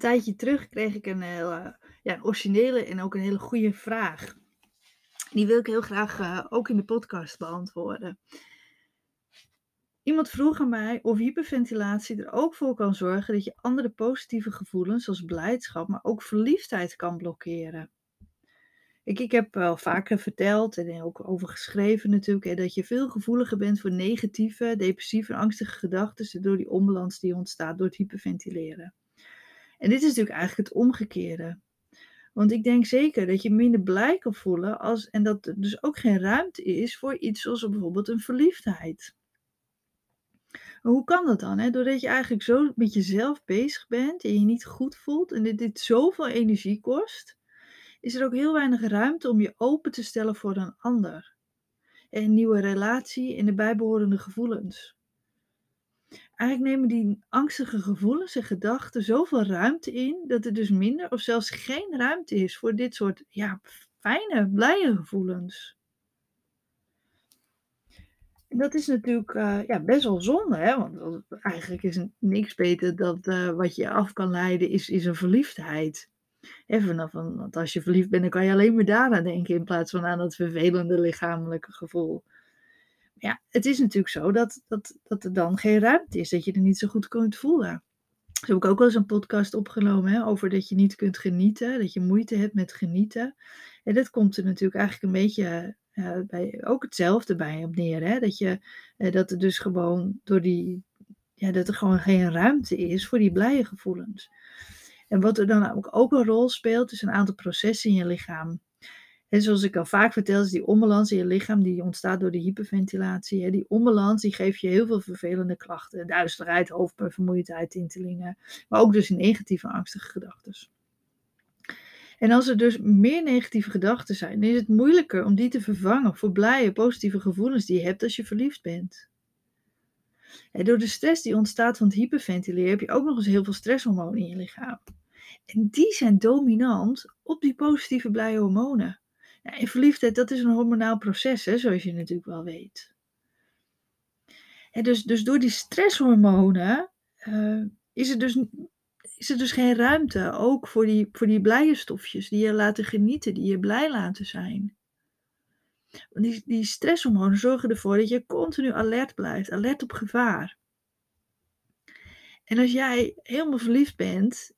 tijdje terug kreeg ik een, hele, ja, een originele en ook een hele goede vraag. Die wil ik heel graag uh, ook in de podcast beantwoorden. Iemand vroeg aan mij of hyperventilatie er ook voor kan zorgen dat je andere positieve gevoelens, zoals blijdschap, maar ook verliefdheid kan blokkeren. Ik, ik heb wel vaker verteld en ook over geschreven natuurlijk, dat je veel gevoeliger bent voor negatieve, depressieve en angstige gedachten door die onbalans die ontstaat door het hyperventileren. En dit is natuurlijk eigenlijk het omgekeerde. Want ik denk zeker dat je minder blij kan voelen als, en dat er dus ook geen ruimte is voor iets zoals bijvoorbeeld een verliefdheid. Maar hoe kan dat dan? Hè? Doordat je eigenlijk zo met jezelf bezig bent en je niet goed voelt en dit, dit zoveel energie kost, is er ook heel weinig ruimte om je open te stellen voor een ander. En een nieuwe relatie en de bijbehorende gevoelens. Eigenlijk nemen die angstige gevoelens en gedachten zoveel ruimte in dat er dus minder of zelfs geen ruimte is voor dit soort ja, fijne, blije gevoelens. En dat is natuurlijk uh, ja, best wel zonde, hè? want eigenlijk is niks beter dan uh, wat je af kan leiden, is, is een verliefdheid. Even van, want als je verliefd bent, dan kan je alleen maar daaraan denken in plaats van aan dat vervelende lichamelijke gevoel. Ja, het is natuurlijk zo dat, dat, dat er dan geen ruimte is, dat je er niet zo goed kunt voelen. Zo heb ik ook wel eens een podcast opgenomen hè, over dat je niet kunt genieten, dat je moeite hebt met genieten. En dat komt er natuurlijk eigenlijk een beetje uh, bij, ook hetzelfde bij op neer. Hè? Dat, je, uh, dat er dus gewoon door die, ja, dat er gewoon geen ruimte is voor die blije gevoelens. En wat er dan ook een rol speelt, is een aantal processen in je lichaam. En zoals ik al vaak vertel, is die onbalans in je lichaam, die ontstaat door de hyperventilatie. Hè. Die onbalans die geeft je heel veel vervelende klachten. Duisterheid, hoofdpijn, vermoeidheid, tintelingen. Maar ook dus negatieve, angstige gedachten. En als er dus meer negatieve gedachten zijn, dan is het moeilijker om die te vervangen voor blije, positieve gevoelens die je hebt als je verliefd bent. En door de stress die ontstaat van het hyperventileren heb je ook nog eens heel veel stresshormonen in je lichaam. En die zijn dominant op die positieve blije hormonen. Ja, en verliefdheid, dat is een hormonaal proces, hè, zoals je natuurlijk wel weet. Dus, dus door die stresshormonen uh, is, er dus, is er dus geen ruimte ook voor die, voor die blije stofjes die je laten genieten, die je blij laten zijn. Die, die stresshormonen zorgen ervoor dat je continu alert blijft, alert op gevaar. En als jij helemaal verliefd bent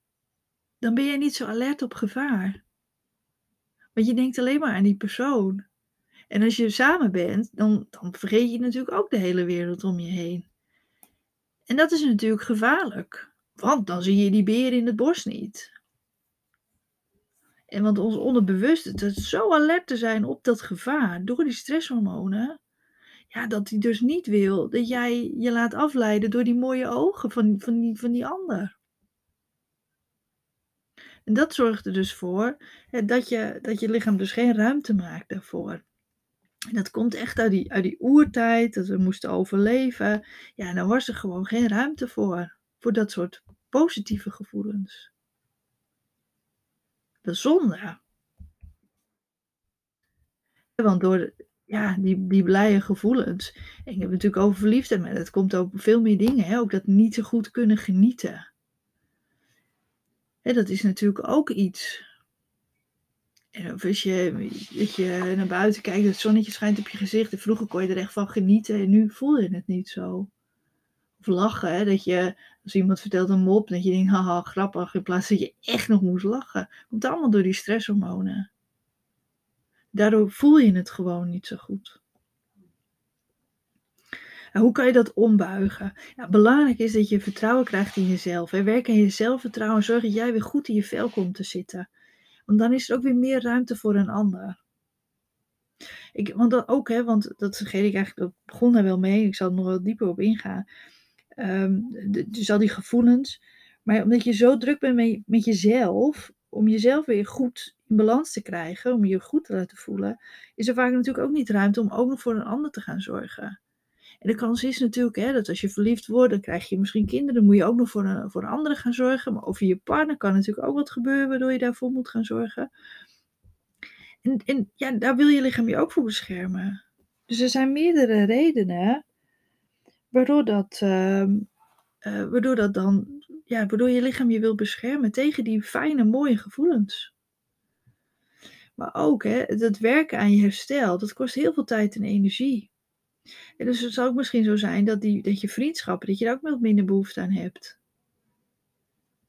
dan ben je niet zo alert op gevaar. Want je denkt alleen maar aan die persoon. En als je samen bent, dan, dan vergeet je natuurlijk ook de hele wereld om je heen. En dat is natuurlijk gevaarlijk. Want dan zie je die beer in het bos niet. En want ons onderbewuste, is zo alert te zijn op dat gevaar door die stresshormonen. Ja, dat hij dus niet wil dat jij je laat afleiden door die mooie ogen van, van, die, van die ander. En dat zorgt er dus voor hè, dat, je, dat je lichaam dus geen ruimte maakt daarvoor. En dat komt echt uit die, uit die oertijd, dat we moesten overleven. Ja, en dan was er gewoon geen ruimte voor, voor dat soort positieve gevoelens. Is zonde. Want door ja, die, die blije gevoelens. En ik heb het natuurlijk over verliefdheid, maar dat komt ook veel meer dingen. Hè? Ook dat niet zo goed kunnen genieten dat is natuurlijk ook iets. En of als je, dat je naar buiten kijkt, het zonnetje schijnt op je gezicht. En vroeger kon je er echt van genieten en nu voel je het niet zo. Of lachen, hè, dat je, als iemand vertelt een mop, dat je denkt, haha, grappig, in plaats dat je echt nog moest lachen. Komt allemaal door die stresshormonen. Daardoor voel je het gewoon niet zo goed. En hoe kan je dat ombuigen? Belangrijk is dat je vertrouwen krijgt in jezelf. Hè. Werk aan je zelfvertrouwen. Zorg dat jij weer goed in je vel komt te zitten. Want dan is er ook weer meer ruimte voor een ander. Ik, want dat ook, hè, want dat vergeet ik eigenlijk, dat begon daar wel mee. Ik zal er nog wel dieper op ingaan. Um, dus al die gevoelens. Maar omdat je zo druk bent met, met jezelf, om jezelf weer goed in balans te krijgen, om je goed te laten voelen, is er vaak natuurlijk ook niet ruimte om ook nog voor een ander te gaan zorgen. En de kans is natuurlijk hè, dat als je verliefd wordt, dan krijg je misschien kinderen. Dan moet je ook nog voor een, voor andere gaan zorgen. Maar over je partner kan natuurlijk ook wat gebeuren waardoor je daarvoor moet gaan zorgen. En, en ja, daar wil je lichaam je ook voor beschermen. Dus er zijn meerdere redenen waardoor dat, uh, uh, waardoor dat dan ja, waardoor je lichaam je wil beschermen tegen die fijne, mooie gevoelens. Maar ook hè, het werken aan je herstel, dat kost heel veel tijd en energie. En dus het zou ook misschien zo zijn dat, die, dat je vriendschappen, dat je daar ook wat minder behoefte aan hebt.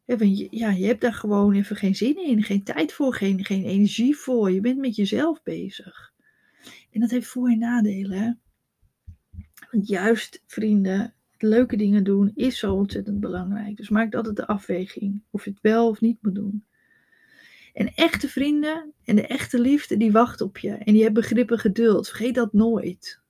Ja, want je, ja, je hebt daar gewoon even geen zin in, geen tijd voor, geen, geen energie voor. Je bent met jezelf bezig. En dat heeft voor- en nadelen. Want juist vrienden, leuke dingen doen, is zo ontzettend belangrijk. Dus maak altijd de afweging of je het wel of niet moet doen. En echte vrienden en de echte liefde, die wachten op je. En die hebben begrip en geduld. Vergeet dat nooit.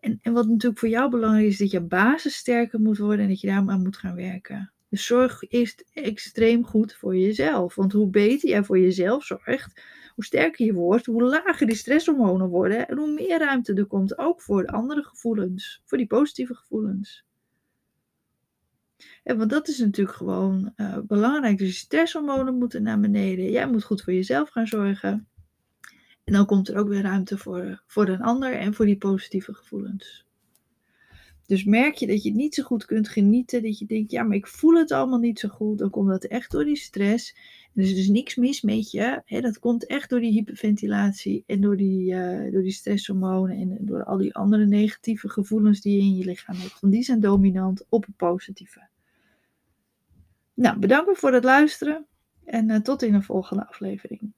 En, en wat natuurlijk voor jou belangrijk is, dat je basis sterker moet worden en dat je daar aan moet gaan werken. Dus zorg eerst extreem goed voor jezelf. Want hoe beter jij voor jezelf zorgt, hoe sterker je wordt, hoe lager die stresshormonen worden en hoe meer ruimte er komt ook voor de andere gevoelens, voor die positieve gevoelens. En want dat is natuurlijk gewoon uh, belangrijk. Dus je stresshormonen moeten naar beneden. Jij moet goed voor jezelf gaan zorgen. En dan komt er ook weer ruimte voor, voor een ander en voor die positieve gevoelens. Dus merk je dat je het niet zo goed kunt genieten, dat je denkt, ja, maar ik voel het allemaal niet zo goed, dan komt dat echt door die stress. En er is dus niks mis met je. Hè? Dat komt echt door die hyperventilatie en door die, uh, door die stresshormonen en door al die andere negatieve gevoelens die je in je lichaam hebt. Want die zijn dominant op het positieve. Nou, bedankt voor het luisteren en uh, tot in een volgende aflevering.